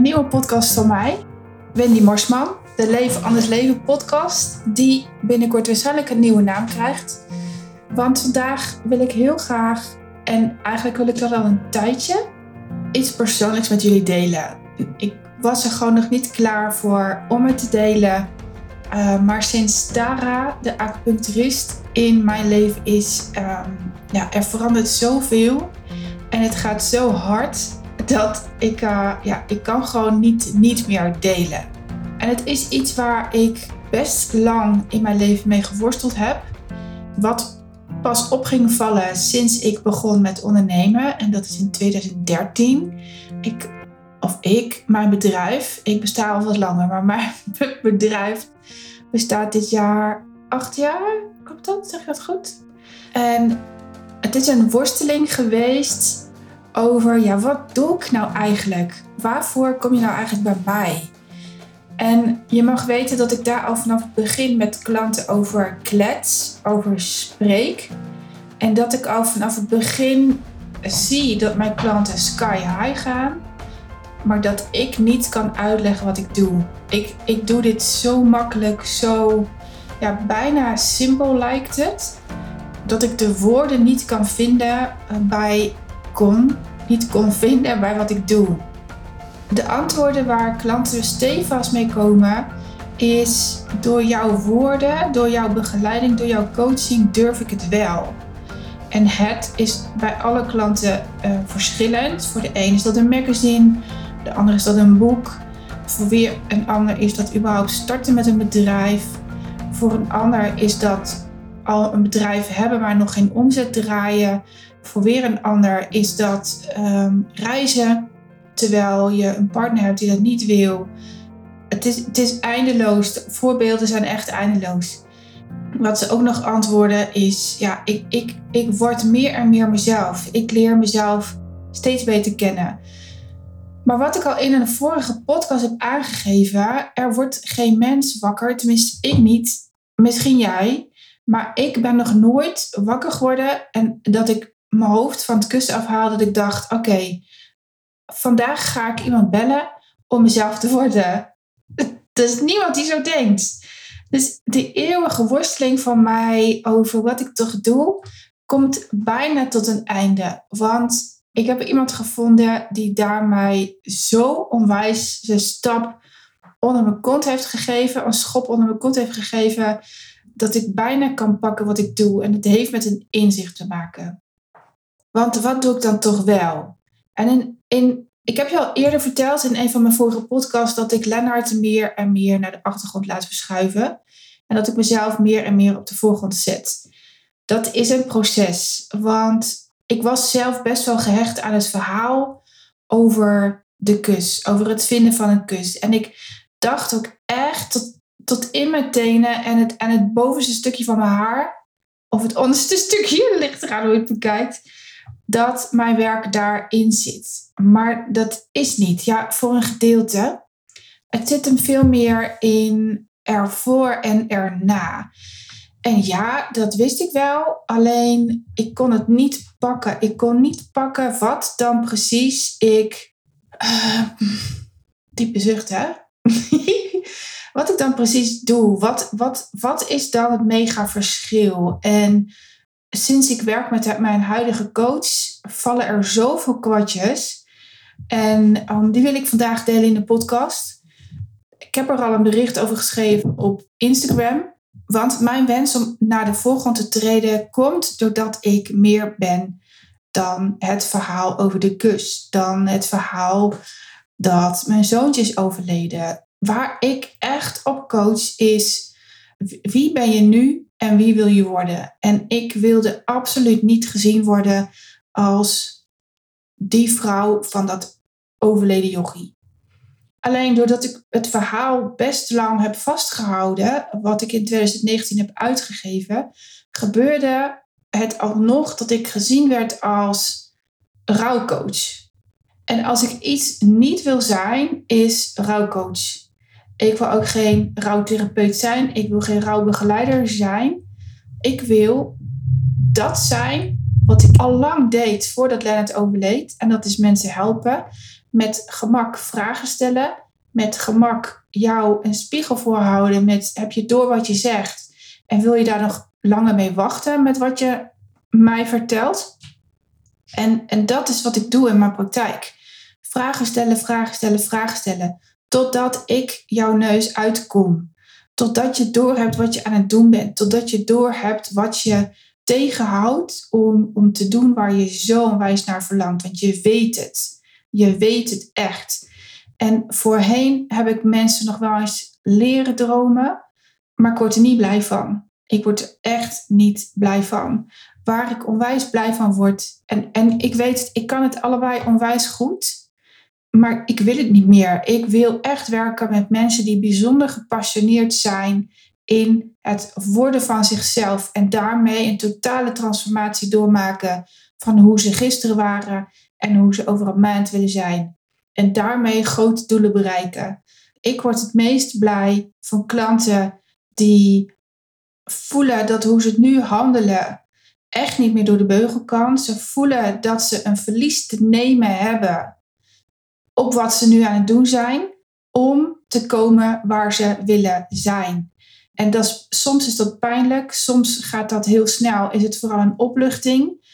nieuwe podcast van mij, Wendy Marsman. De Leven Anders Leven podcast, die binnenkort waarschijnlijk een nieuwe naam krijgt. Want vandaag wil ik heel graag, en eigenlijk wil ik dat al een tijdje, iets persoonlijks met jullie delen. Ik was er gewoon nog niet klaar voor om het te delen. Uh, maar sinds Tara, de acupuncturist, in mijn leven is, um, ja, er verandert zoveel. En het gaat zo hard dat ik, uh, ja, ik kan gewoon niet, niet meer delen. En het is iets waar ik best lang in mijn leven mee geworsteld heb. Wat pas op ging vallen sinds ik begon met ondernemen. En dat is in 2013. Ik, of ik, mijn bedrijf. Ik besta al wat langer, maar mijn bedrijf bestaat dit jaar acht jaar. Klopt dat? Zeg je dat goed? En het is een worsteling geweest over, ja, wat doe ik nou eigenlijk? Waarvoor kom je nou eigenlijk bij mij? En je mag weten dat ik daar al vanaf het begin met klanten over klets, over spreek. En dat ik al vanaf het begin zie dat mijn klanten sky high gaan. Maar dat ik niet kan uitleggen wat ik doe. Ik, ik doe dit zo makkelijk, zo ja, bijna simpel lijkt het. Dat ik de woorden niet kan vinden bij kon, niet kon vinden bij wat ik doe. De antwoorden waar klanten stevast mee komen is door jouw woorden, door jouw begeleiding, door jouw coaching durf ik het wel. En het is bij alle klanten uh, verschillend. Voor de een is dat een magazine, de ander is dat een boek. Voor weer een ander is dat überhaupt starten met een bedrijf. Voor een ander is dat al een bedrijf hebben, maar nog geen omzet draaien. Voor weer een ander is dat um, reizen terwijl je een partner hebt die dat niet wil. Het is, het is eindeloos. De voorbeelden zijn echt eindeloos. Wat ze ook nog antwoorden is: ja, ik, ik, ik word meer en meer mezelf. Ik leer mezelf steeds beter kennen. Maar wat ik al in een vorige podcast heb aangegeven, er wordt geen mens wakker, tenminste ik niet, misschien jij, maar ik ben nog nooit wakker geworden en dat ik mijn hoofd van het kussen afhaalde, dat ik dacht: oké, vandaag ga ik iemand bellen om mezelf te worden. Er is niemand die zo denkt. Dus de eeuwige worsteling van mij over wat ik toch doe, komt bijna tot een einde. Want ik heb iemand gevonden die daar mij zo onwijs zijn stap onder mijn kont heeft gegeven, een schop onder mijn kont heeft gegeven, dat ik bijna kan pakken wat ik doe. En het heeft met een inzicht te maken. Want wat doe ik dan toch wel? En in, in, ik heb je al eerder verteld in een van mijn vorige podcasts dat ik Lennart meer en meer naar de achtergrond laat verschuiven. En dat ik mezelf meer en meer op de voorgrond zet. Dat is een proces. Want ik was zelf best wel gehecht aan het verhaal over de kus. Over het vinden van een kus. En ik dacht ook echt tot, in mijn tenen en het, en het bovenste stukje van mijn haar. Of het onderste stukje, ligt eraan hoe je het bekijkt dat mijn werk daarin zit. Maar dat is niet. Ja, voor een gedeelte. Het zit hem veel meer in ervoor en erna. En ja, dat wist ik wel. Alleen ik kon het niet pakken. Ik kon niet pakken wat dan precies ik. Uh, diepe zucht, hè? wat ik dan precies doe. Wat, wat, wat is dan het mega verschil? En sinds ik werk met mijn huidige coach, vallen er zoveel kwartjes. En um, die wil ik vandaag delen in de podcast. Ik heb er al een bericht over geschreven op Instagram. Want mijn wens om naar de voorgrond te treden komt doordat ik meer ben dan het verhaal over de kus. Dan het verhaal dat mijn zoontje is overleden. Waar ik echt op coach is wie ben je nu en wie wil je worden? En ik wilde absoluut niet gezien worden als die vrouw van dat overleden yogi. Alleen doordat ik het verhaal best lang heb vastgehouden, wat ik in 2019 heb uitgegeven, gebeurde het alsnog dat ik gezien werd als rouwcoach. En als ik iets niet wil zijn, is rouwcoach. Ik wil ook geen rouwtherapeut zijn. Ik wil geen rouwbegeleider zijn. Ik wil dat zijn wat ik al lang deed voordat Lennart overleed. En dat is mensen helpen met gemak vragen stellen, met gemak jou een spiegel voorhouden met heb je door wat je zegt en wil je daar nog langer mee wachten met wat je mij vertelt? En, en dat is wat ik doe in mijn praktijk. Vragen stellen, vragen stellen, vragen stellen. Totdat ik jouw neus uitkom. Totdat je doorhebt wat je aan het doen bent. Totdat je doorhebt wat je tegenhoudt om, om te doen waar je zo onwijs naar verlangt. Want je weet het. Je weet het echt. En voorheen heb ik mensen nog wel eens leren dromen, maar ik word er niet blij van. Ik word er echt niet blij van. Waar ik onwijs blij van word. En, en ik weet ik kan het allebei onwijs goed. Maar ik wil het niet meer. Ik wil echt werken met mensen die bijzonder gepassioneerd zijn in het worden van zichzelf. En daarmee een totale transformatie doormaken van hoe ze gisteren waren en hoe ze over een maand willen zijn. En daarmee grote doelen bereiken. Ik word het meest blij van klanten die voelen dat hoe ze het nu handelen echt niet meer door de beugel kan. Ze voelen dat ze een verlies te nemen hebben op wat ze nu aan het doen zijn om te komen waar ze willen zijn. En dat is, soms is dat pijnlijk, soms gaat dat heel snel, is het vooral een opluchting.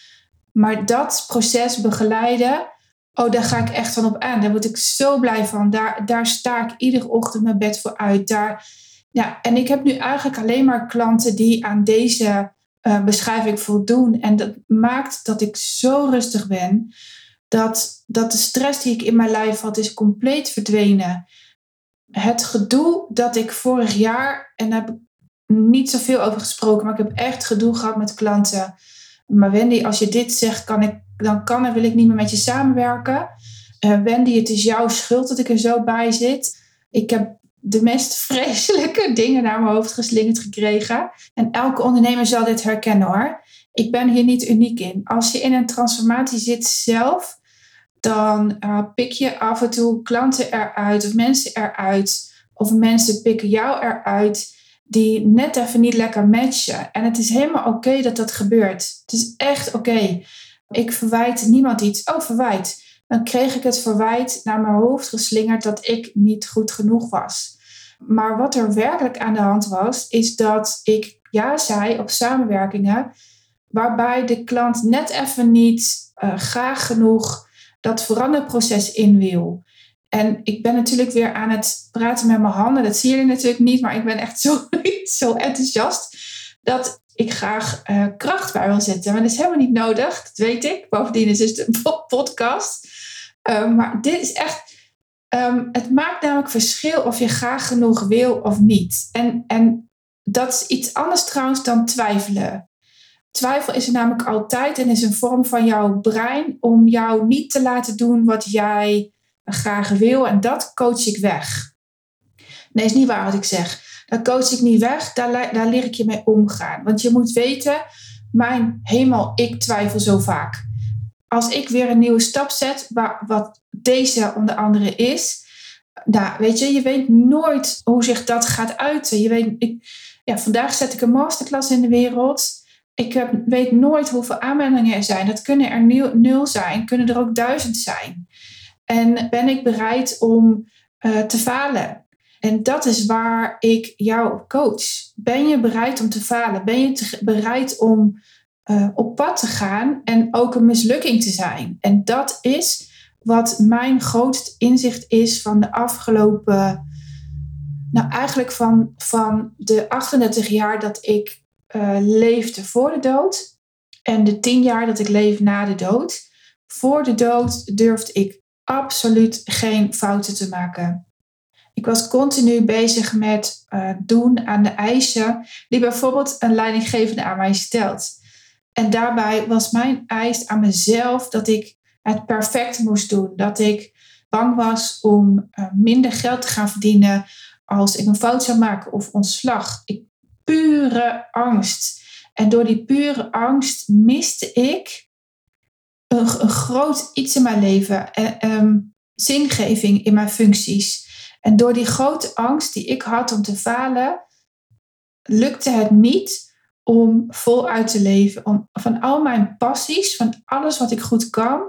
Maar dat proces begeleiden, oh, daar ga ik echt van op aan. Daar word ik zo blij van. Daar, daar sta ik iedere ochtend mijn bed voor uit. Daar, ja, en ik heb nu eigenlijk alleen maar klanten die aan deze uh, beschrijving voldoen. En dat maakt dat ik zo rustig ben. Dat, dat de stress die ik in mijn lijf had, is compleet verdwenen. Het gedoe dat ik vorig jaar, en daar heb ik niet zoveel over gesproken, maar ik heb echt gedoe gehad met klanten. Maar Wendy, als je dit zegt, kan ik, dan kan en wil ik niet meer met je samenwerken. Uh, Wendy, het is jouw schuld dat ik er zo bij zit. Ik heb de meest vreselijke dingen naar mijn hoofd geslingerd gekregen. En elke ondernemer zal dit herkennen hoor. Ik ben hier niet uniek in. Als je in een transformatie zit zelf, dan uh, pik je af en toe klanten eruit of mensen eruit. Of mensen pikken jou eruit die net even niet lekker matchen. En het is helemaal oké dat dat gebeurt. Het is echt oké. Ik verwijt niemand iets. Oh, verwijt. Dan kreeg ik het verwijt naar mijn hoofd geslingerd dat ik niet goed genoeg was. Maar wat er werkelijk aan de hand was, is dat ik ja zei op samenwerkingen waarbij de klant net even niet uh, graag genoeg dat veranderproces in wil. En ik ben natuurlijk weer aan het praten met mijn handen. Dat zie je natuurlijk niet, maar ik ben echt zo, zo enthousiast dat ik graag uh, kracht bij wil zetten. Maar dat is helemaal niet nodig, dat weet ik. Bovendien is het een podcast. Uh, maar dit is echt Ehm, het maakt namelijk verschil of je graag genoeg wil of niet. En, en dat is iets anders trouwens dan twijfelen. Twijfel is er namelijk altijd en is een vorm van jouw brein om jou niet te laten doen wat jij graag wil. En dat coach ik weg. Nee, is niet waar wat ik zeg. Dat coach ik niet weg, daar, daar leer ik je mee omgaan. Want je moet weten, mijn hemel, ik twijfel zo vaak. Als ik weer een nieuwe stap zet, wat deze onder andere is. Nou, weet je, je weet nooit hoe zich dat gaat uiten. Je weet, ik, ja, vandaag zet ik een masterclass in de wereld. Ik heb, weet nooit hoeveel aanmeldingen er zijn. Dat kunnen er nul, zijn, kunnen er ook duizend zijn. En ben ik bereid om uh, te falen? En dat is waar ik jou coach. Ben je bereid om te falen? Ben je bereid om uh, op pad te gaan en ook een mislukking te zijn? En dat is wat mijn grootste inzicht is van de afgelopen, nou eigenlijk van, van de 38 jaar dat ik uh, leefde voor de dood en de 10 jaar dat ik leef na de dood. Voor de dood durfde ik absoluut geen fouten te maken. Ik was continu bezig met uh, doen aan de eisen die bijvoorbeeld een leidinggevende aan mij stelt. En daarbij was mijn eis aan mezelf dat ik het perfect moest doen. Dat ik bang was om uh, minder geld te gaan verdienen als ik een fout zou maken of ontslag. Ik, pure angst. En door die pure angst miste ik een, groot iets in mijn leven. En, um, zingeving in mijn functies. En door die grote angst die ik had om te falen, lukte het niet om voluit te leven. Om van al mijn passies, van alles wat ik goed kan,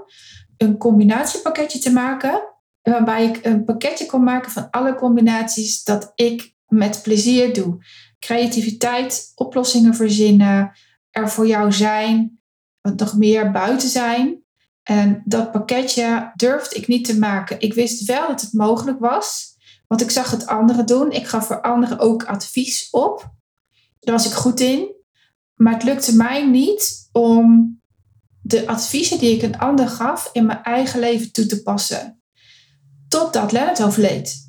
een combinatiepakketje te maken waarbij ik een pakketje kon maken van alle combinaties dat ik met plezier doe. Creativiteit, oplossingen verzinnen, er voor jou zijn, wat nog meer buiten zijn. En dat pakketje durfde ik niet te maken. Ik wist wel dat het mogelijk was, want ik zag het anderen doen. Ik gaf voor anderen ook advies op. Daar was ik goed in. Maar het lukte mij niet om de adviezen die ik een ander gaf in mijn eigen leven toe te passen. Totdat Lennart overleed.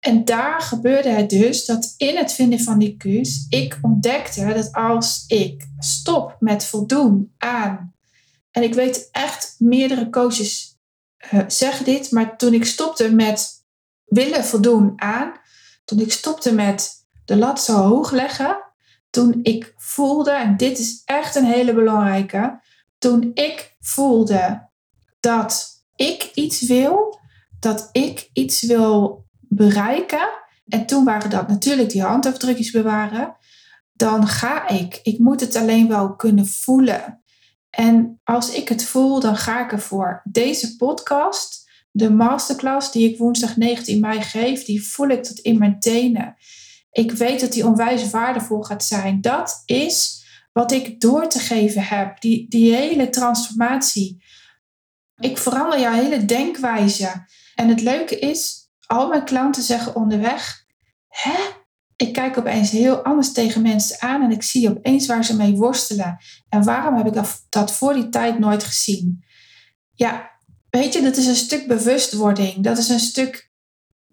En daar gebeurde het dus dat in het vinden van die keus ik ontdekte dat als ik stop met voldoen aan. En ik weet echt, meerdere coaches uh, zeggen dit, maar toen ik stopte met willen voldoen aan, toen ik stopte met de lat zo hoog leggen, toen ik voelde, en dit is echt een hele belangrijke, toen ik voelde dat ik iets wil, dat ik iets wil bereiken, en toen waren dat natuurlijk die handafdrukjes bewaren, dan ga ik. Ik moet het alleen wel kunnen voelen. En als ik het voel, dan ga ik ervoor. Deze podcast, de masterclass die ik woensdag 19 mei geef, die voel ik tot in mijn tenen. Ik weet dat die onwijs waardevol gaat zijn. Dat is wat ik door te geven heb. Die, die hele transformatie. Ik verander jouw hele denkwijze. En het leuke is, al mijn klanten zeggen onderweg: Hè? Ik kijk opeens heel anders tegen mensen aan en ik zie opeens waar ze mee worstelen. En waarom heb ik dat voor die tijd nooit gezien? Ja, weet je, dat is een stuk bewustwording. Dat is een stuk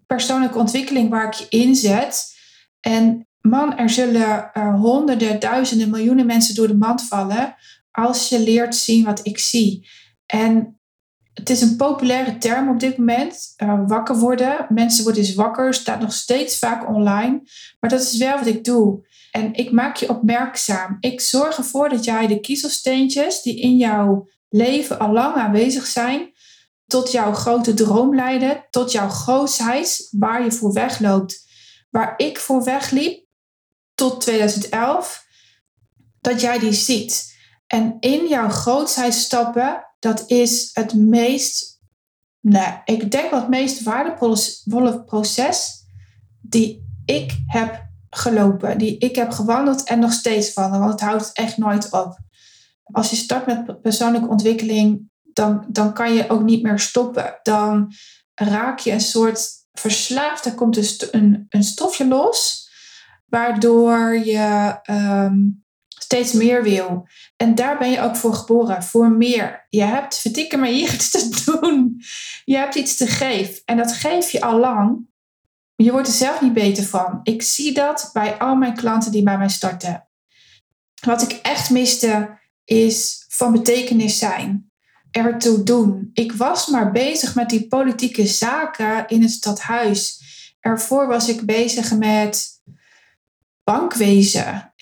persoonlijke ontwikkeling waar ik je inzet. En man, er zullen honderden, duizenden, miljoenen mensen door de mand vallen als je leert zien wat ik zie. En het is een populaire term op dit moment, uh, wakker worden. Mensen worden eens wakker, staat nog steeds vaak online. Maar dat is wel wat ik doe. En ik maak je opmerkzaam. Ik zorg ervoor dat jij de kiezelsteentjes die in jouw leven al lang aanwezig zijn, tot jouw grote droom leiden, tot jouw grootheid, waar je voor wegloopt. Waar ik voor wegliep, tot 2011, dat jij die ziet. En in jouw grootheid stappen, dat is het meest, nou, ik denk wel het meest waardevolle proces die ik heb gelopen, die ik heb gewandeld en nog steeds wandelen, want het houdt echt nooit op. Als je start met persoonlijke ontwikkeling, dan, dan kan je ook niet meer stoppen. Dan raak je een soort verslaafd, er komt dus een, een stofje los waardoor je ehm, steeds meer wil. En daar ben je ook voor geboren, voor meer. Je hebt, verdikken maar hier iets te doen. Je hebt iets te geven. En dat geef je al lang. Je wordt er zelf niet beter van. Ik zie dat bij al mijn klanten die bij mij starten. Wat ik echt miste is van betekenis zijn. Ertoe doen. Ik was maar bezig met die politieke zaken in het stadhuis. Ervoor was ik bezig met bankwezen,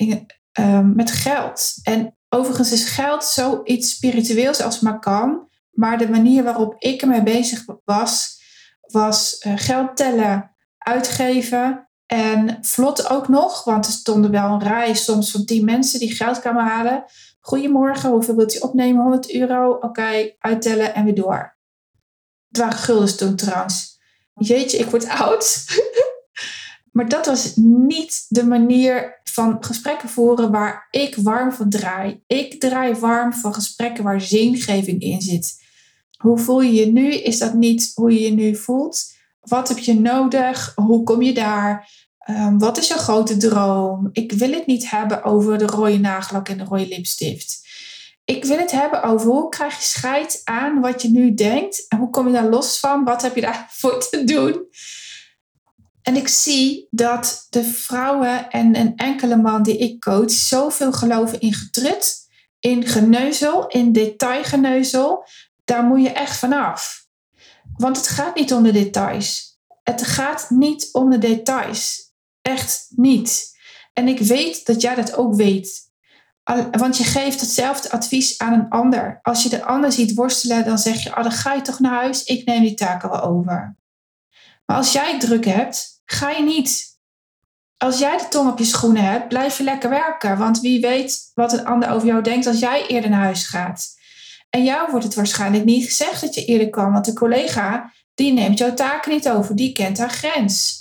ehm, met geld. En overigens is geld zoiets spiritueels als maar kan. Maar de manier waarop ik ermee bezig was, was uh, geld tellen, uitgeven. En vlot ook nog, want er stonden wel een rij soms van tien mensen die geld kwamen halen. Goedemorgen, hoeveel wilt u opnemen? 100 euro? Oké, uittellen en weer door. Het waren guldens toen trouwens. Jeetje, ik word oud. Maar dat was niet de manier van gesprekken voeren waar ik warm van draai. Ik draai warm van gesprekken waar zingeving in zit. Hoe voel je je nu? Is dat niet hoe je je nu voelt? Wat heb je nodig? Hoe kom je daar? Um, wat is je grote droom? Ik wil het niet hebben over de rode nagellak en de rode lipstift. Ik wil het hebben over hoe krijg je scheid aan wat je nu denkt en hoe kom je daar los van? Wat heb je daarvoor te doen? En ik zie dat de vrouwen en een enkele man die ik coach zoveel geloven in getrut, in geneuzel, in detailgeneuzel. Daar moet je echt vanaf. Want het gaat niet om de details. Het gaat niet om de details. Echt niet. En ik weet dat jij dat ook weet. Want je geeft hetzelfde advies aan een ander. Als je de ander ziet worstelen, dan zeg je: oh, dan ga je toch naar huis, ik neem die taken wel over. Maar als jij druk hebt, ga je niet. Als jij de tong op je schoenen hebt, blijf je lekker werken. Want wie weet wat een ander over jou denkt als jij eerder naar huis gaat. En jou wordt het waarschijnlijk niet gezegd dat je eerder kwam. Want de collega die neemt jouw taken niet over, die kent haar grens.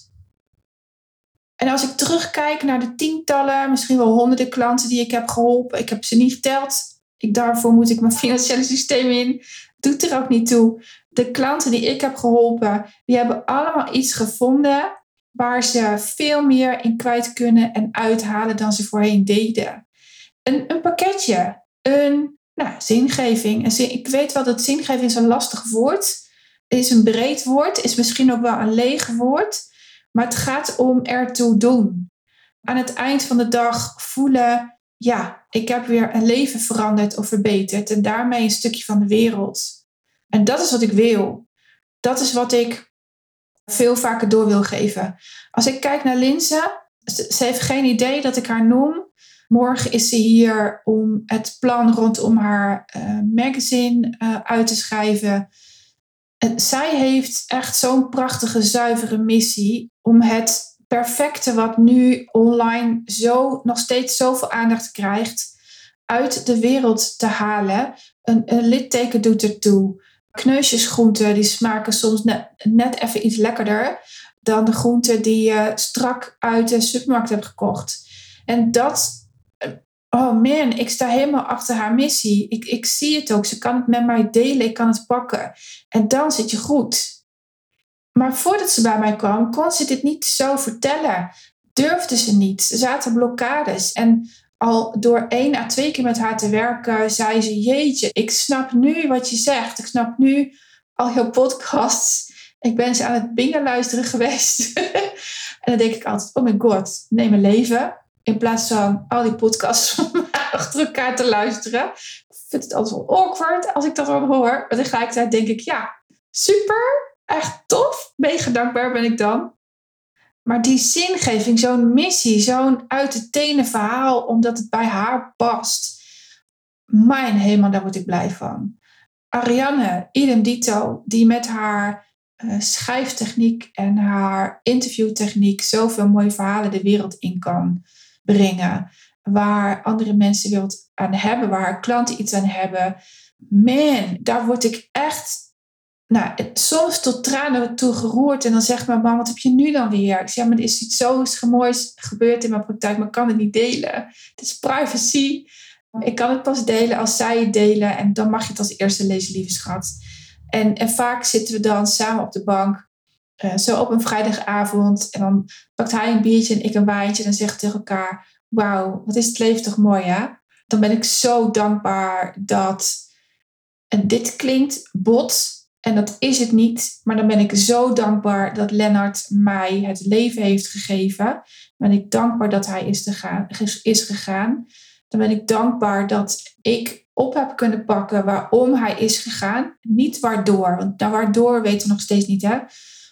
En als ik terugkijk naar de tientallen, misschien wel honderden klanten die ik heb geholpen, ik heb ze niet geteld. Ik, daarvoor moet ik mijn financiële systeem in. Doet er ook niet toe. De klanten die ik heb geholpen, die hebben allemaal iets gevonden waar ze veel meer in kwijt kunnen en uithalen dan ze voorheen deden. Een, een pakketje, een nou, zingeving. ik weet wel dat zingeving is een lastig woord. is een breed woord, is misschien ook wel een leeg woord. Maar het gaat om ertoe doen. Aan het eind van de dag voelen, ja, ik heb weer een leven veranderd of verbeterd. En daarmee een stukje van de wereld. En dat is wat ik wil. Dat is wat ik veel vaker door wil geven. Als ik kijk naar Linse, ze heeft geen idee dat ik haar noem. Morgen is ze hier om het plan rondom haar uh, magazine uh, uit te schrijven. Zij heeft echt zo'n prachtige, zuivere missie om het perfecte wat nu online zo, nog steeds zoveel aandacht krijgt, uit de wereld te halen. Een, een litteken doet ertoe. Kneusjesgroenten die smaken soms net, net even iets lekkerder dan de groenten die je strak uit de supermarkt hebt gekocht. En dat, oh man, ik sta helemaal achter haar missie. Ik, ik zie het ook. Ze kan het met mij delen, ik kan het pakken. En dan zit je goed. Maar voordat ze bij mij kwam, kon ze dit niet zo vertellen. Durfde ze niet. Er zaten blokkades. En al door één à twee keer met haar te werken, zei ze: Jeetje, ik snap nu wat je zegt. Ik snap nu al jouw podcasts. Ik ben ze aan het bingen luisteren geweest. en dan denk ik altijd: Oh my god, neem mijn leven. In plaats van al die podcasts achter elkaar te luisteren. Ik vind het altijd wel awkward als ik dat dan hoor. Maar tegelijkertijd denk ik: Ja, super echt tof. Mega dankbaar ben ik dan. Maar die zingeving, zo'n missie, zo'n uit de tenen verhaal, omdat het bij haar past. Mijn hemel, daar word ik blij van. Ariane, idem dito, die met haar uh, schrijftechniek en haar interviewtechniek zoveel mooie verhalen de wereld in kan brengen. Waar andere mensen wat aan hebben, waar klanten iets aan hebben. Man, daar word ik echt nou, soms tot tranen toe geroerd. En dan zegt mijn man, wat heb je nu dan weer? Ik zeg, maar er is iets zo moois gebeurd in mijn praktijk, maar ik kan het niet delen. Het is privacy. Ik kan het pas delen als zij het delen. En dan mag je het als eerste lezen, lieve schat. En, en vaak zitten we dan samen op de bank. Uh, zo op een vrijdagavond. En dan pakt hij een biertje en ik een wijntje. En we tegen elkaar, wauw, wat is het leven toch mooi, hè? Dan ben ik zo dankbaar dat... En dit klinkt bot, en dat is het niet. Maar dan ben ik zo dankbaar dat Lennart mij het leven heeft gegeven. Ben ik dankbaar dat hij is, te is gegaan. Dan ben ik dankbaar dat ik op heb kunnen pakken waarom hij is gegaan. Niet waardoor, want nou, waardoor weten we nog steeds niet, hè?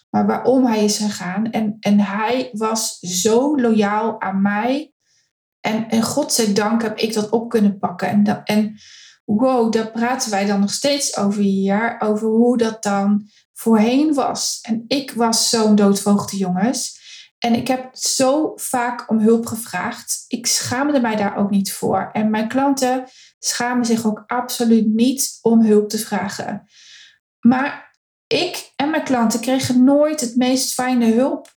Maar waarom hij is gegaan. En, en hij was zo loyaal aan mij. En, en godzijdank heb ik dat op kunnen pakken. En, en wow, daar praten wij dan nog steeds over hier, over hoe dat dan voorheen was. En ik was zo'n doodvoogde jongens. En ik heb zo vaak om hulp gevraagd. Ik schaamde mij daar ook niet voor. En mijn klanten schamen zich ook absoluut niet om hulp te vragen. Maar ik en mijn klanten kregen nooit het meest fijne hulp.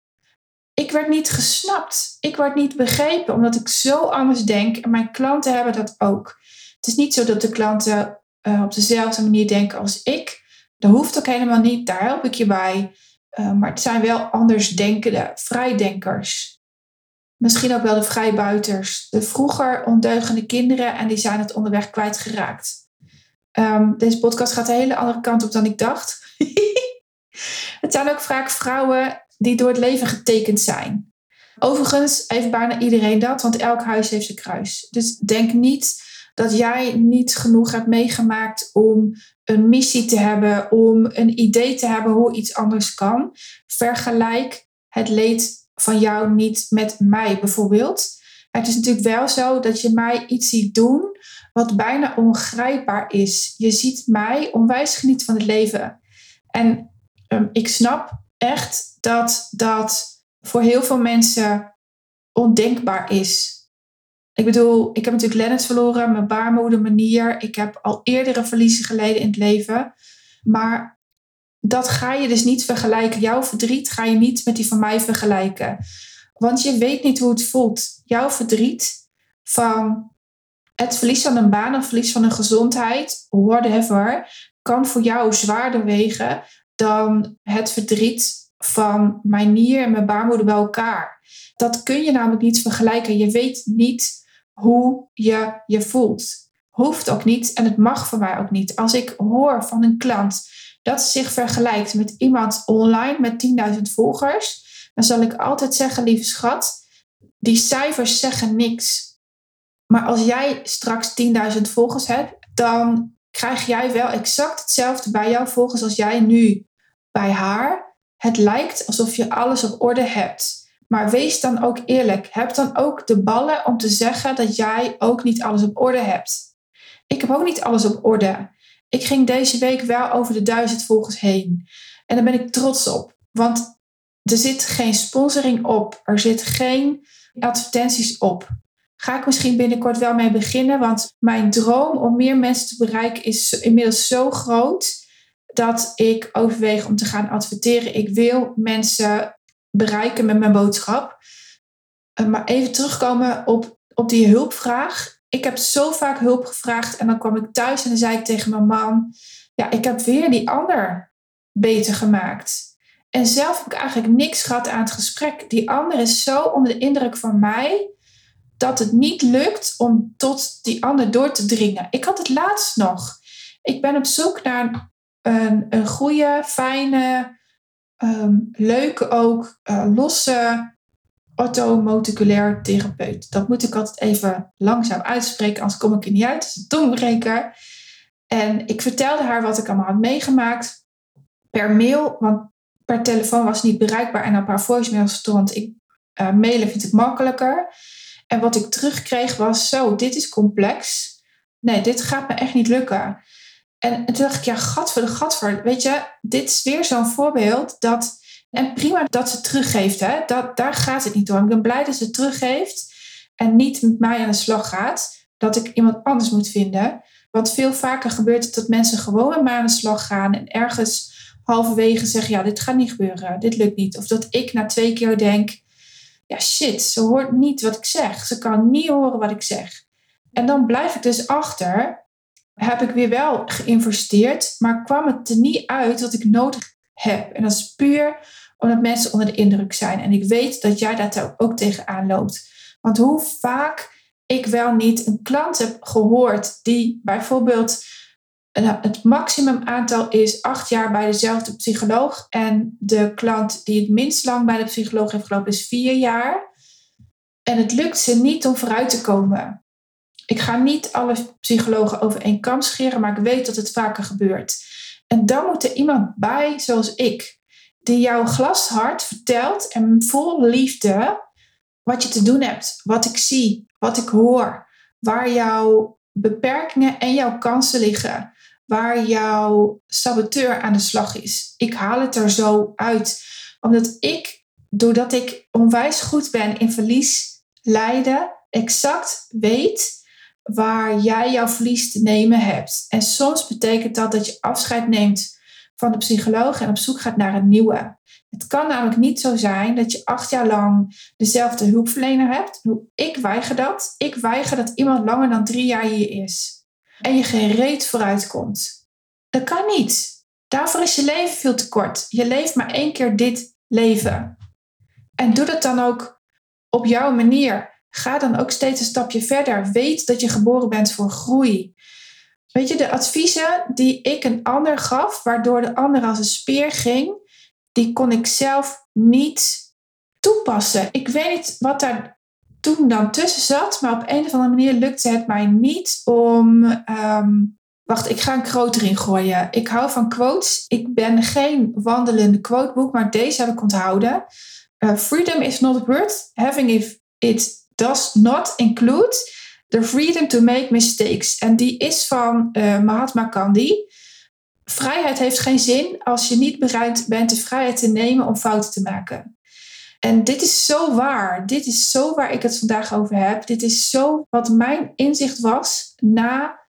Ik werd niet gesnapt. Ik werd niet begrepen, omdat ik zo anders denk. En mijn klanten hebben dat ook. Het is niet zo dat de klanten uh, op dezelfde manier denken als ik. Dat hoeft ook helemaal niet, daar help ik je bij. Uh, maar het zijn wel andersdenkende vrijdenkers. Misschien ook wel de vrijbuiters. De vroeger ondeugende kinderen en die zijn het onderweg kwijtgeraakt. Um, deze podcast gaat een hele andere kant op dan ik dacht. het zijn ook vaak vrouwen die door het leven getekend zijn. Overigens heeft bijna iedereen dat, want elk huis heeft zijn kruis. Dus denk niet dat jij niet genoeg hebt meegemaakt om een missie te hebben, om een idee te hebben hoe iets anders kan. Vergelijk het leed van jou niet met mij bijvoorbeeld. Het is natuurlijk wel zo dat je mij iets ziet doen wat bijna ongrijpbaar is. Je ziet mij onwijs genieten van het leven. En um, ik snap echt dat dat voor heel veel mensen ondenkbaar is. Ik bedoel, ik heb natuurlijk Lennet verloren, mijn baarmoeder, mijn nier. Ik heb al eerdere verliezen geleden in het leven. Maar dat ga je dus niet vergelijken. Jouw verdriet ga je niet met die van mij vergelijken. Want je weet niet hoe het voelt. Jouw verdriet van het verlies van een baan of verlies van een gezondheid, whatever, kan voor jou zwaarder wegen dan het verdriet van mijn nier en mijn baarmoeder bij elkaar. Dat kun je namelijk niet vergelijken. Je weet niet hoe je je voelt. Hoeft ook niet en het mag voor mij ook niet. Als ik hoor van een klant dat zich vergelijkt met iemand online met 10.000 volgers, dan zal ik altijd zeggen, lieve schat, die cijfers zeggen niks. Maar als jij straks 10.000 volgers hebt, dan krijg jij wel exact hetzelfde bij jouw volgers als jij nu bij haar. Het lijkt alsof je alles op orde hebt. Maar wees dan ook eerlijk. Heb dan ook de ballen om te zeggen dat jij ook niet alles op orde hebt. Ik heb ook niet alles op orde. Ik ging deze week wel over de duizend volgers heen. En daar ben ik trots op. Want er zit geen sponsoring op. Er zit geen advertenties op. Ga ik misschien binnenkort wel mee beginnen. Want mijn droom om meer mensen te bereiken is inmiddels zo groot. Dat ik overweeg om te gaan adverteren. Ik wil mensen bereiken met mijn boodschap. Eh, maar even terugkomen op, op die hulpvraag. Ik heb zo vaak hulp gevraagd en dan kwam ik thuis en dan zei ik tegen mijn man: Ja, ik heb weer die ander beter gemaakt. En zelf heb ik eigenlijk niks gehad aan het gesprek. Die ander is zo onder de indruk van mij dat het niet lukt om tot die ander door te dringen. Ik had het laatst nog. Ik ben op zoek naar een, een goede, fijne, um, leuke ook, uh, losse orthomoleculair therapeut. Dat moet ik altijd even langzaam uitspreken, anders kom ik er niet uit. Het is een tongbreker. En ik vertelde haar wat ik allemaal had meegemaakt per mail, want per telefoon was niet bereikbaar en op haar voicemail stond ik uh, mailen vind ik makkelijker. En wat ik terugkreeg was zo, dit is complex. Nee, dit gaat me echt niet lukken. En toen dacht ik, ja, gat voor de gat voor. Weet je, dit is weer zo'n voorbeeld dat en prima dat ze teruggeeft, hè? Dat, daar gaat het niet om. Ik ben blij dat ze teruggeeft en niet met mij aan de slag gaat. Dat ik iemand anders moet vinden. Want veel vaker gebeurt het dat mensen gewoon met mij aan de slag gaan en ergens halverwege zeggen: Ja, dit gaat niet gebeuren, dit lukt niet. Of dat ik na twee keer denk: Ja, shit, ze hoort niet wat ik zeg. Ze kan niet horen wat ik zeg. En dan blijf ik dus achter. Heb ik weer wel geïnvesteerd, maar kwam het er niet uit wat ik nodig heb. En dat is puur omdat mensen onder de indruk zijn. En ik weet dat jij daar ook tegenaan loopt. Want hoe vaak ik wel niet een klant heb gehoord die bijvoorbeeld het maximum aantal is acht jaar bij dezelfde psycholoog. En de klant die het minst lang bij de psycholoog heeft gelopen is vier jaar. En het lukt ze niet om vooruit te komen. Ik ga niet alle psychologen over één kam scheren, maar ik weet dat het vaker gebeurt. En dan moet er iemand bij, zoals ik, die jou glashard vertelt en vol liefde wat je te doen hebt, wat ik zie, wat ik hoor, waar jouw beperkingen en jouw kansen liggen, waar jouw saboteur aan de slag is. Ik haal het er zo uit, omdat ik, doordat ik onwijs goed ben in verlies lijden, exact weet waar jij jouw verlies te nemen hebt. En soms betekent dat dat je afscheid neemt van de psycholoog en op zoek gaat naar een nieuwe. Het kan namelijk niet zo zijn dat je acht jaar lang dezelfde hulpverlener hebt. Ik weiger dat. Ik weiger dat iemand langer dan drie jaar hier is. En je geen reet vooruit komt. Dat kan niet. Daarvoor is je leven veel te kort. Je leeft maar één keer dit leven. En doe dat dan ook op jouw manier. Ga dan ook steeds een stapje verder. Weet dat je geboren bent voor groei. Weet je, de adviezen die ik een ander gaf, waardoor de ander als een speer ging, die kon ik zelf niet toepassen. Ik weet wat daar toen dan tussen zat, maar op een of andere manier lukte het mij niet om. Ehm, wacht, ik ga een quote erin gooien. Ik hou van quotes. Ik ben geen wandelende quoteboek, maar deze heb ik onthouden. Uh, freedom is not worth having if it does not include The Freedom to Make Mistakes. En die is van uh, Mahatma Gandhi. Vrijheid heeft geen zin als je niet bereid bent de vrijheid te nemen om fouten te maken. En dit is zo waar. Dit is zo waar ik het vandaag over heb. Dit is zo wat mijn inzicht was na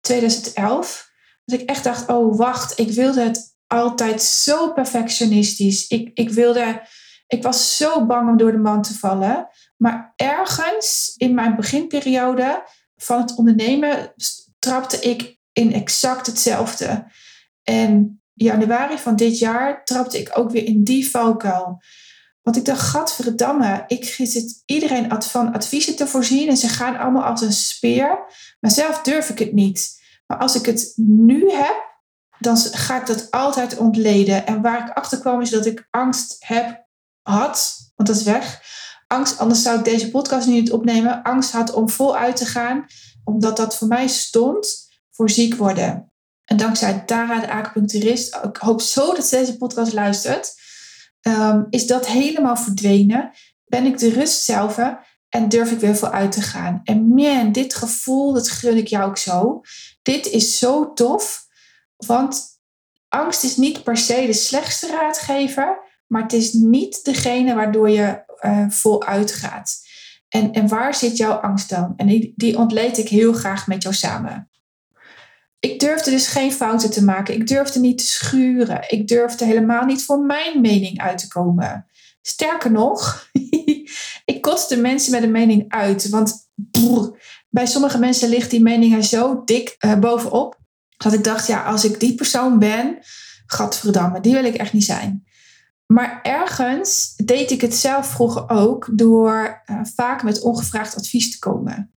2011. Dat ik echt dacht, oh wacht, ik wilde het altijd zo perfectionistisch. Ik, ik wilde, ik was zo bang om door de man te vallen. Maar ergens in mijn beginperiode van het ondernemen trapte ik in exact hetzelfde. En januari van dit jaar trapte ik ook weer in die valkuil. Want ik dacht, gadverdamme, ik zit iedereen van adviezen te voorzien en ze gaan allemaal als een speer. Maar zelf durf ik het niet. Maar als ik het nu heb, dan ga ik dat altijd ontleden. En waar ik achter kwam is dat ik angst heb, had, want dat is weg. Angst, anders zou ik deze podcast niet opnemen. Angst had om voluit te gaan, omdat dat voor mij stond voor ziek worden. En dankzij Tara, de acupuncturist, ik hoop zo dat ze deze podcast luistert, ehm, is dat helemaal verdwenen. Ben ik de rust zelf en durf ik weer vooruit te gaan. En man, dit gevoel, dat gun ik jou ook zo. Dit is zo tof, want angst is niet per se de slechtste raadgever, maar het is niet degene waardoor je uh, voluit gaat. En, en waar zit jouw angst dan? En die, die ontleed ik heel graag met jou samen. Ik durfde dus geen fouten te maken. Ik durfde niet te schuren. Ik durfde helemaal niet voor mijn mening uit te komen. Sterker nog, ik kotste mensen met een mening uit. Want bij sommige mensen ligt die mening er zo dik uh, bovenop. Dat ik dacht, ja, als ik die persoon ben, gadverdamme, die wil ik echt niet zijn. Maar ergens deed ik het zelf vroeger ook door uh, vaak met ongevraagd advies te komen.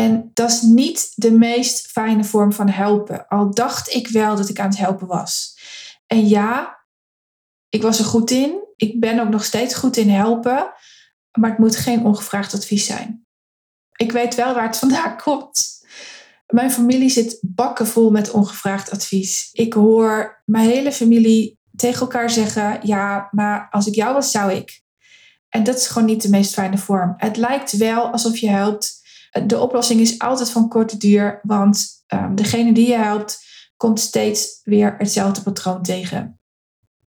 En dat is niet de meest fijne vorm van helpen. Al dacht ik wel dat ik aan het helpen was. En ja, ik was er goed in. Ik ben ook nog steeds goed in helpen. Maar het moet geen ongevraagd advies zijn. Ik weet wel waar het vandaan komt. Mijn familie zit bakken vol met ongevraagd advies. Ik hoor mijn hele familie tegen elkaar zeggen: Ja, maar als ik jou was, zou ik. En dat is gewoon niet de meest fijne vorm. Het lijkt wel alsof je helpt de oplossing is altijd van korte duur, want um, degene die je helpt komt steeds weer hetzelfde patroon tegen.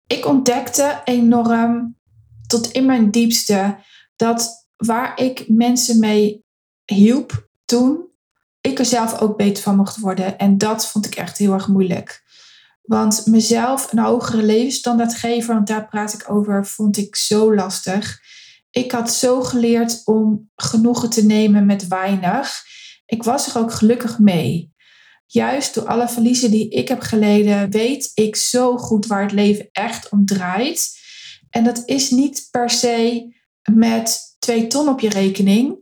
Ik ontdekte enorm tot in mijn diepste dat waar ik mensen mee hielp toen, ik er zelf ook beter van mocht worden. En dat vond ik echt heel erg moeilijk. Want mezelf een hogere levensstandaard geven, want daar praat ik over, vond ik zo lastig ik had zo geleerd om genoegen te nemen met weinig. Ik was er ook gelukkig mee. Juist door alle verliezen die ik heb geleden, weet ik zo goed waar het leven echt om draait. En dat is niet per se met twee ton op je rekening.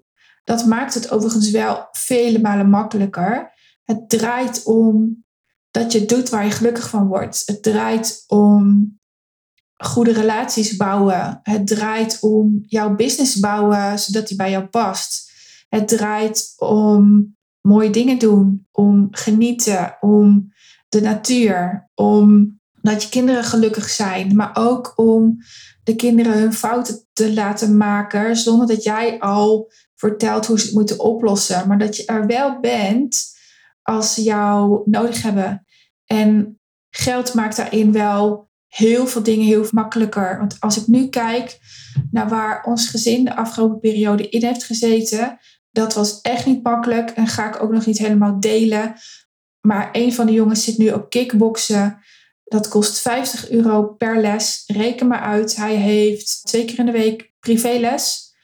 Dat maakt het overigens wel vele malen makkelijker. Het draait om dat je doet waar je gelukkig van wordt. Het draait om goede relaties bouwen. Het draait om jouw business bouwen zodat die bij jou past. Het draait om mooie dingen doen, om genieten, om de natuur, om dat je kinderen gelukkig zijn, maar ook om de kinderen hun fouten te laten maken zonder dat jij al vertelt hoe ze het moeten oplossen, maar dat je er wel bent als ze jou nodig hebben. En geld maakt daarin wel heel veel dingen heel makkelijker. Want als ik nu kijk naar waar ons gezin de afgelopen periode in heeft gezeten, dat was echt niet makkelijk en ga ik ook nog niet helemaal delen. Maar een van de jongens zit nu op kickboksen. Dat kost 50 euro per les. Reken maar uit. Hij heeft twee keer in de week privéles,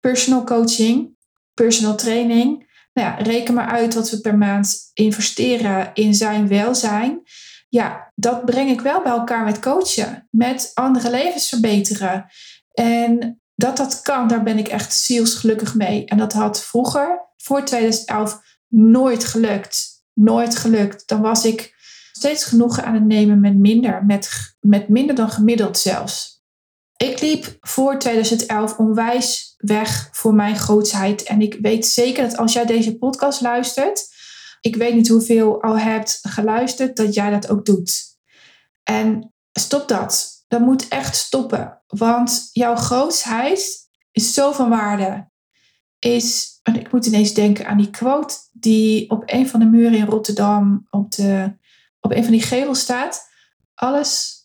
personal coaching, personal training. Nou ja, reken maar uit wat we per maand investeren in zijn welzijn ja, dat breng ik wel bij elkaar met coachen, met andere levens verbeteren. En dat dat kan, daar ben ik echt zielsgelukkig mee. En dat had vroeger, voor 2011, nooit gelukt. Nooit gelukt. Dan was ik steeds genoegen aan het nemen met minder, met, met minder dan gemiddeld zelfs. Ik liep voor 2011 onwijs weg voor mijn grootsheid. En ik weet zeker dat als jij deze podcast luistert, ik weet niet hoeveel al hebt geluisterd, dat jij dat ook doet. En stop dat. Dat moet echt stoppen. Want jouw grootsheid is zo van waarde. Is, en ik moet ineens denken aan die quote die op een van de muren in Rotterdam op, de, op een van die gevels staat. Alles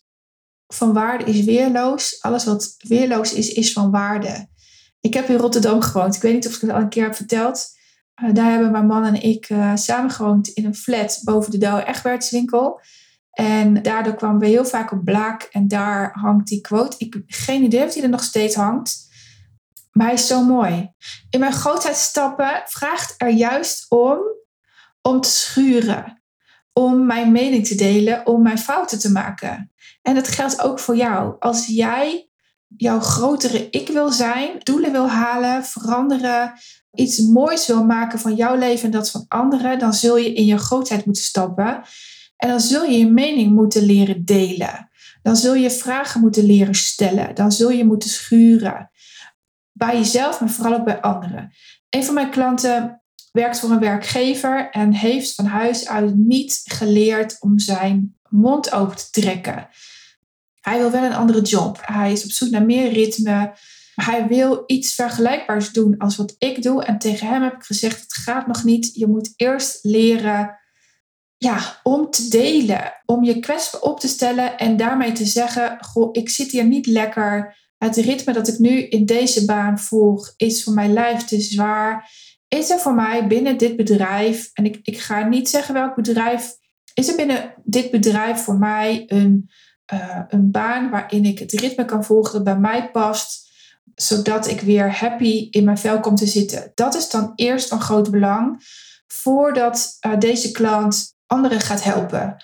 van waarde is weerloos. Alles wat weerloos is, is van waarde. Ik heb in Rotterdam gewoond. Ik weet niet of ik het al een keer heb verteld. Eh, daar hebben mijn man en ik uh, samen gewoond in een flat boven de Douwe Egbertswinkel. En daardoor kwamen we heel vaak op Blaak en daar hangt die quote. Ik heb geen idee of die er nog steeds hangt. Maar hij is zo mooi. In mijn grootheid stappen vraagt er juist om om te schuren. Om mijn mening te delen, om mijn fouten te maken. En dat geldt ook voor jou. Als jij jouw grotere ik wil zijn, doelen wil halen, veranderen, iets moois wil maken van jouw leven en dat van anderen, dan zul je in je grootheid moeten stappen. En dan zul je je mening moeten leren delen. Dan zul je vragen moeten leren stellen. Dan zul je moeten schuren. Bij jezelf, maar vooral ook bij anderen. Een van mijn klanten werkt voor een werkgever en heeft van huis uit niet geleerd om zijn mond open te trekken. Hij wil wel een andere job. Hij is op zoek naar meer ritme. Hij wil iets vergelijkbaars doen als wat ik doe. En tegen hem heb ik gezegd: het gaat nog niet. Je moet eerst leren ja, om te delen. Om je kwetsbaar op te stellen en daarmee te zeggen: Goh, ik zit hier niet lekker. Het ritme dat ik nu in deze baan volg is voor mijn lijf te zwaar. Is er voor mij binnen dit bedrijf, en ik, ik ga niet zeggen welk bedrijf, is er binnen dit bedrijf voor mij een, uh, een baan waarin ik het ritme kan volgen dat bij mij past, zodat ik weer happy in mijn vel kom te zitten? Dat is dan eerst van groot belang voordat uh, deze klant anderen gaat helpen.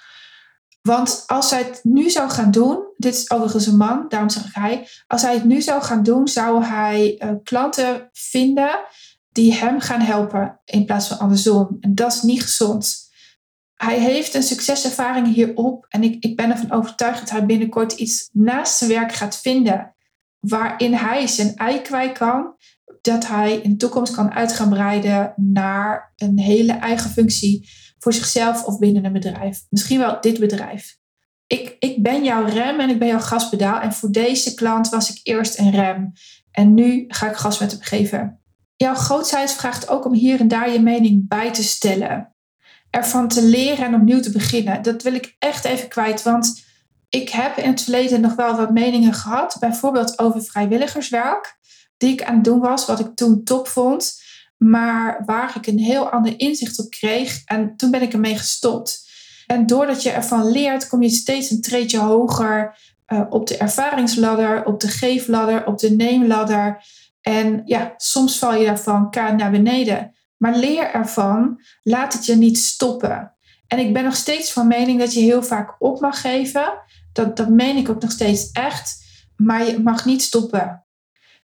Want als hij het nu zou gaan doen, dit is overigens een man, daarom zeg ik hij. Als hij het nu zou gaan doen, zou hij uh, klanten vinden die hem gaan helpen in plaats van andersom. En dat is niet gezond. Hij heeft een succeservaring hierop en ik, ik ben ervan overtuigd dat hij binnenkort iets naast zijn werk gaat vinden waarin hij zijn ei kwijt kan, dat hij in de toekomst kan uit gaan breiden naar een hele eigen functie voor zichzelf of binnen een bedrijf. Misschien wel dit bedrijf. Ik, ik ben jouw rem en ik ben jouw gaspedaal. En voor deze klant was ik eerst een rem. En nu ga ik gas met hem geven. Jouw grootheid vraagt ook om hier en daar je mening bij te stellen. Ervan te leren en opnieuw te beginnen. Dat wil ik echt even kwijt. Want ik heb in het verleden nog wel wat meningen gehad. Bijvoorbeeld over vrijwilligerswerk. Die ik aan het doen was. Wat ik toen top vond maar waar ik een heel ander inzicht op kreeg. En toen ben ik ermee gestopt. En doordat je ervan leert, kom je steeds een treedje hoger uh, op de ervaringsladder, op de geefladder, op de neemladder. En ja, soms val je daarvan kaart naar beneden. Maar leer ervan, laat het je niet stoppen. En ik ben nog steeds van mening dat je heel vaak op mag geven. Dat, meen ik ook nog steeds echt. Maar je mag niet stoppen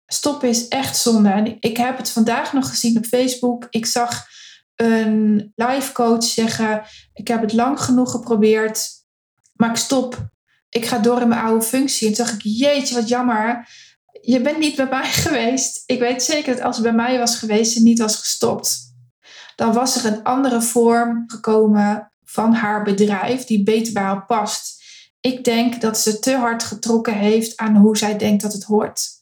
stoppen is echt zonde. En ik heb het vandaag nog gezien op Facebook. Ik zag een live coach zeggen: Ik heb het lang genoeg geprobeerd, maar ik stop. Ik ga door in mijn oude functie. En toen dacht ik: Jeetje, wat jammer. Je bent niet bij mij geweest. Ik weet zeker dat als het bij mij was geweest en niet was gestopt, dan was er een andere vorm gekomen van haar bedrijf die beter bij haar past. Ik denk dat ze te hard getrokken heeft aan hoe zij denkt dat het hoort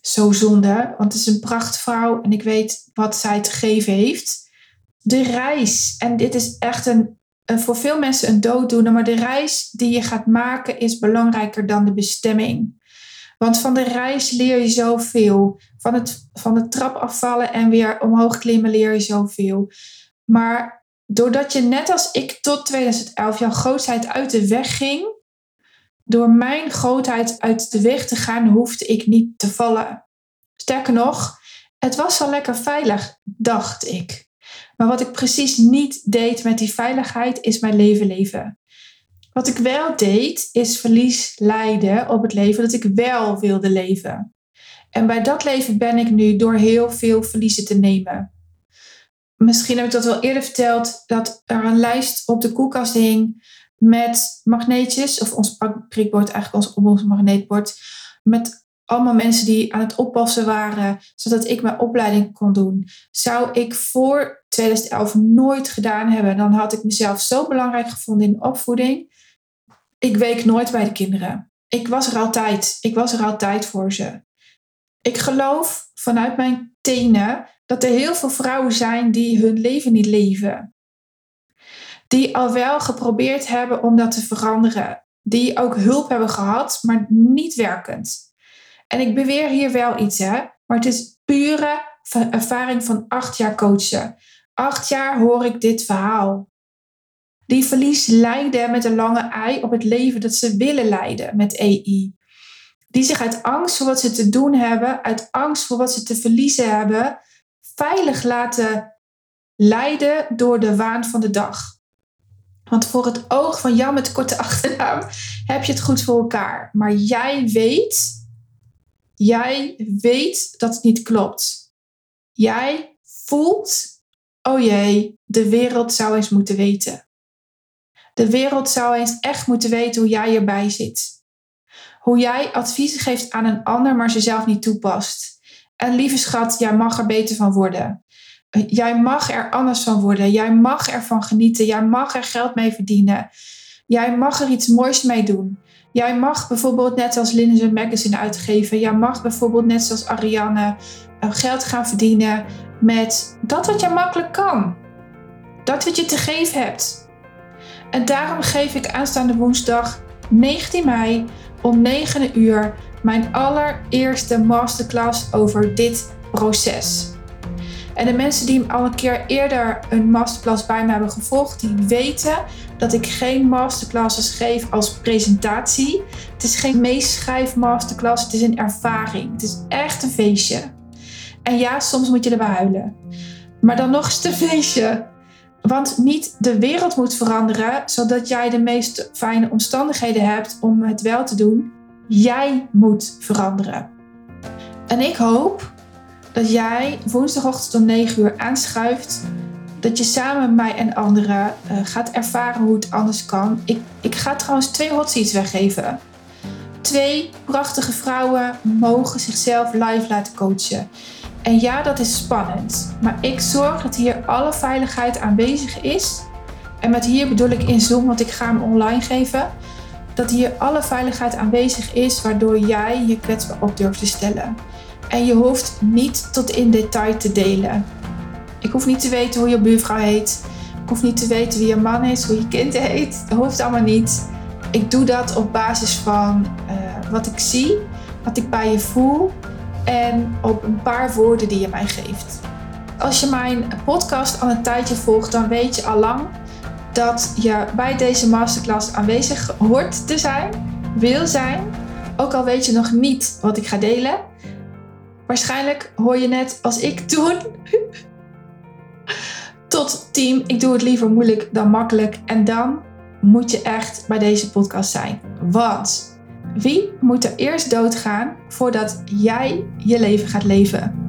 zo zonde, want het is een prachtvrouw en ik weet wat zij te geven heeft. De reis, en dit is echt een, een voor veel mensen een dooddoener, maar de reis die je gaat maken is belangrijker dan de bestemming. Want van de reis leer je zoveel. Van het, van de trap afvallen en weer omhoog klimmen leer je zoveel. Maar doordat je net als ik tot 2011 jouw grootheid uit de weg ging, door mijn grootheid uit de weg te gaan, hoefde ik niet te vallen. Sterker nog, het was al lekker veilig, dacht ik. Maar wat ik precies niet deed met die veiligheid, is mijn leven leven. Wat ik wel deed, is verlies lijden op het leven dat ik wel wilde leven. En bij dat leven ben ik nu door heel veel verliezen te nemen. Misschien heb ik dat wel eerder verteld, dat er een lijst op de koelkast hing met magneetjes, of ons prikbord, eigenlijk ons, ons magneetbord, met allemaal mensen die aan het oppassen waren, zodat ik mijn opleiding kon doen. Zou ik voor 2011 nooit gedaan hebben, dan had ik mezelf zo belangrijk gevonden in opvoeding. Ik week nooit bij de kinderen. Ik was er altijd. Ik was er altijd voor ze. Ik geloof vanuit mijn tenen dat er heel veel vrouwen zijn die hun leven niet leven die al wel geprobeerd hebben om dat te veranderen. Die ook hulp hebben gehad, maar niet werkend. En ik beweer hier wel iets, hè? Maar het is pure ervaring van acht jaar coachen. Acht jaar hoor ik dit verhaal. Die verlies leiden met een lange ei op het leven dat ze willen leiden met EI. Die zich uit angst voor wat ze te doen hebben, uit angst voor wat ze te verliezen hebben, veilig laten leiden door de waan van de dag. Want voor het oog van Jan met korte achternaam heb je het goed voor elkaar. Maar jij weet, jij weet dat het niet klopt. Jij voelt, oh jee, de wereld zou eens moeten weten. De wereld zou eens echt moeten weten hoe jij erbij zit. Hoe jij adviezen geeft aan een ander, maar ze zelf niet toepast. En lieve schat, jij mag er beter van worden. Jij mag er anders van worden. Jij mag ervan genieten. Jij mag er geld mee verdienen. Jij mag er iets moois mee doen. Jij mag bijvoorbeeld net als Lindsay Magazine uitgeven. Jij mag bijvoorbeeld net zoals Ariane eh, geld gaan verdienen met dat wat je makkelijk kan. Dat wat je te geven hebt. En daarom geef ik aanstaande woensdag 19 mei om 9 uur mijn allereerste masterclass over dit proces. En de mensen die al een keer eerder een masterclass bij me hebben gevolgd, die weten dat ik geen masterclasses geef als presentatie. Het is geen meeschrijf masterclass, het is een ervaring. Het is echt een feestje. En ja, soms moet je erbij huilen. Maar dan nog eens een feestje. Want niet de wereld moet veranderen zodat jij de meest fijne omstandigheden hebt om het wel te doen. Jij moet veranderen. En ik hoop dat jij woensdagochtend om 9 uur aanschuift. Dat je samen met mij en anderen uh, gaat ervaren hoe het anders kan. Ik, ik ga trouwens twee hot seats weggeven. Twee prachtige vrouwen mogen zichzelf live laten coachen. En ja, dat is spannend. Maar ik zorg dat hier alle veiligheid aanwezig is. En met hier bedoel ik in Zoom, want ik ga hem online geven. Dat hier alle veiligheid aanwezig is, waardoor jij je kwetsbaar op durft te stellen. En je hoeft niet tot in detail te delen. Ik hoef niet te weten hoe je buurvrouw heet. Ik hoef niet te weten wie je man is, hoe je kind heet. Dat hoeft allemaal niet. Ik doe dat op basis van uh, wat ik zie, wat ik bij je voel en op een paar woorden die je mij geeft. Als je mijn podcast al een tijdje volgt, dan weet je al lang dat je bij deze masterclass aanwezig hoort te zijn, wil zijn. Ook al weet je nog niet wat ik ga delen. Waarschijnlijk hoor je net als ik toen. Tot team, ik doe het liever moeilijk dan makkelijk. En dan moet je echt bij deze podcast zijn. Want wie moet er eerst doodgaan voordat jij je leven gaat leven?